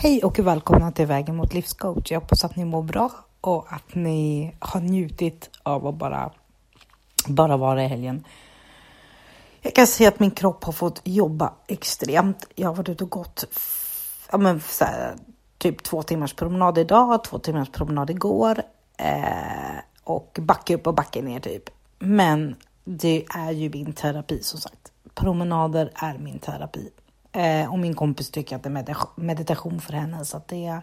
Hej och välkomna till Vägen mot livscoach. Jag hoppas att ni mår bra och att ni har njutit av att bara, bara vara i helgen. Jag kan se att min kropp har fått jobba extremt. Jag har varit ute och gått ja, men, så här, typ två timmars promenad idag, två timmars promenad igår eh, och backa upp och backa ner typ. Men det är ju min terapi som sagt. Promenader är min terapi. Eh, och min kompis tycker att det är meditation för henne. Så att det är...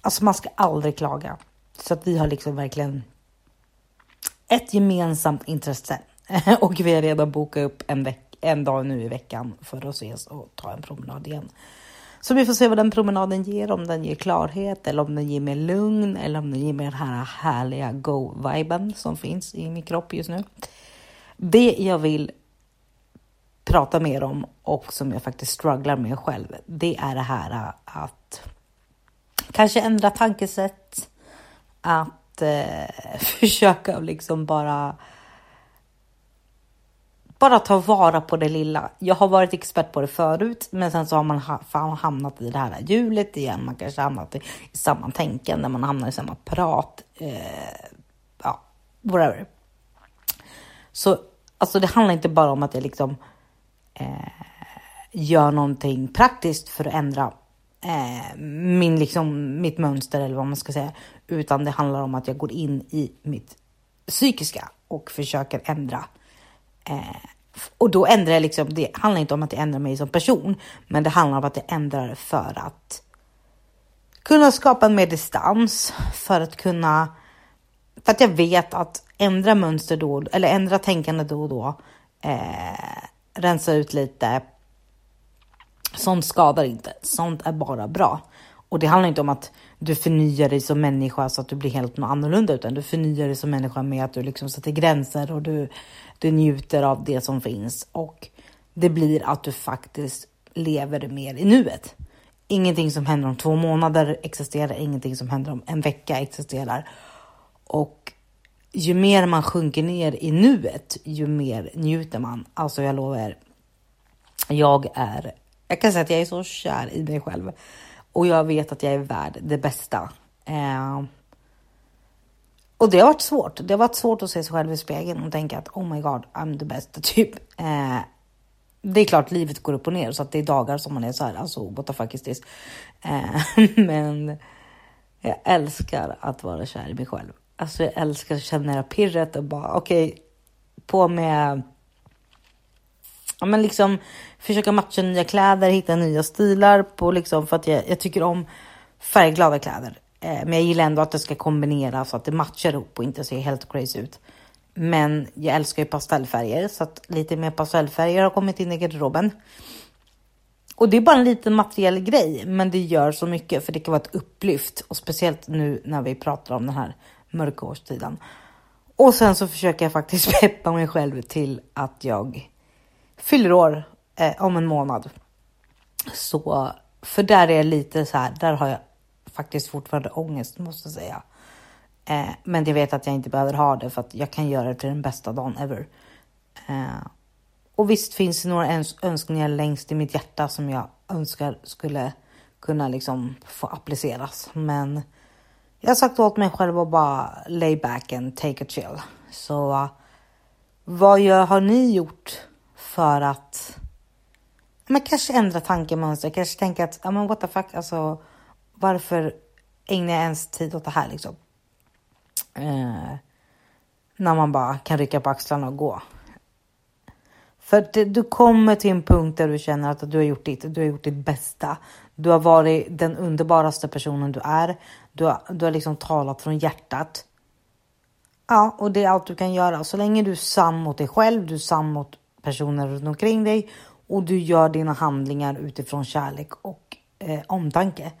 Alltså man ska aldrig klaga. Så att vi har liksom verkligen ett gemensamt intresse. och vi har redan bokat upp en, veck en dag nu i veckan för att ses och ta en promenad igen. Så vi får se vad den promenaden ger, om den ger klarhet eller om den ger mer lugn eller om den ger mer den här härliga go-viben som finns i min kropp just nu. Det jag vill prata mer om och som jag faktiskt strugglar med själv, det är det här att kanske ändra tankesätt, att eh, försöka liksom bara bara ta vara på det lilla. Jag har varit expert på det förut, men sen så har man hamnat i det här hjulet igen. Man kanske hamnat i, i samma tänkande, man hamnar i samma prat. Eh, ja, whatever. Så alltså, det handlar inte bara om att jag liksom eh, gör någonting praktiskt för att ändra eh, min, liksom, mitt mönster eller vad man ska säga. Utan det handlar om att jag går in i mitt psykiska och försöker ändra. Eh, och då ändrar jag liksom, det handlar inte om att jag ändrar mig som person, men det handlar om att jag ändrar för att kunna skapa mer distans, för att kunna, för att jag vet att ändra mönster då, eller ändra tänkande då och då, eh, rensa ut lite. Sånt skadar inte, sånt är bara bra. Och det handlar inte om att du förnyar dig som människa så att du blir helt annorlunda, utan du förnyar dig som människa med att du liksom sätter gränser och du, du njuter av det som finns. Och det blir att du faktiskt lever mer i nuet. Ingenting som händer om två månader existerar, ingenting som händer om en vecka existerar. Och ju mer man sjunker ner i nuet, ju mer njuter man. Alltså jag lovar, jag är, jag kan säga att jag är så kär i mig själv och jag vet att jag är värd det bästa. Eh, och det har varit svårt. Det har varit svårt att se sig själv i spegeln och tänka att oh my god, I'm the best, typ. Eh, det är klart livet går upp och ner så att det är dagar som man är så här, alltså what the fuck is this? Eh, men jag älskar att vara kär i mig själv. Alltså jag älskar att känna det pirret och bara okej, okay, på med ja, men liksom försöka matcha nya kläder, hitta nya stilar på liksom för att jag, jag tycker om färgglada kläder. Eh, men jag gillar ändå att det ska kombineras så att det matchar ihop och inte ser helt crazy ut. Men jag älskar ju pastellfärger så att lite mer pastellfärger har kommit in i garderoben. Och det är bara en liten materiell grej, men det gör så mycket för det kan vara ett upplyft och speciellt nu när vi pratar om den här mörka årstiden. Och sen så försöker jag faktiskt peppa mig själv till att jag fyller år eh, om en månad. Så för där är jag lite så här, där har jag faktiskt fortfarande ångest måste jag säga. Eh, men jag vet att jag inte behöver ha det för att jag kan göra det till den bästa dagen ever. Eh, och visst finns det några öns önskningar längst i mitt hjärta som jag önskar skulle kunna liksom få appliceras. Men jag har sagt åt mig själv att bara lay back and take a chill. Så vad gör, har ni gjort för att men kanske ändra tankemönster, kanske tänka att, ja men what the fuck, alltså varför ägnar jag ens tid åt det här liksom? Eh, när man bara kan rycka på axlarna och gå. För det, du kommer till en punkt där du känner att du har gjort ditt, du har gjort ditt bästa. Du har varit den underbaraste personen du är. Du har, du har liksom talat från hjärtat. Ja, och det är allt du kan göra. Så länge du är sann mot dig själv, du är sann mot personer runt omkring dig och du gör dina handlingar utifrån kärlek och eh, omtanke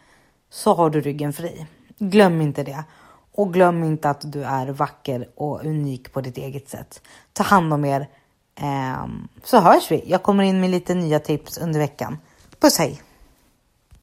så har du ryggen fri. Glöm inte det. Och glöm inte att du är vacker och unik på ditt eget sätt. Ta hand om er. Eh, så hörs vi. Jag kommer in med lite nya tips under veckan. Puss hej!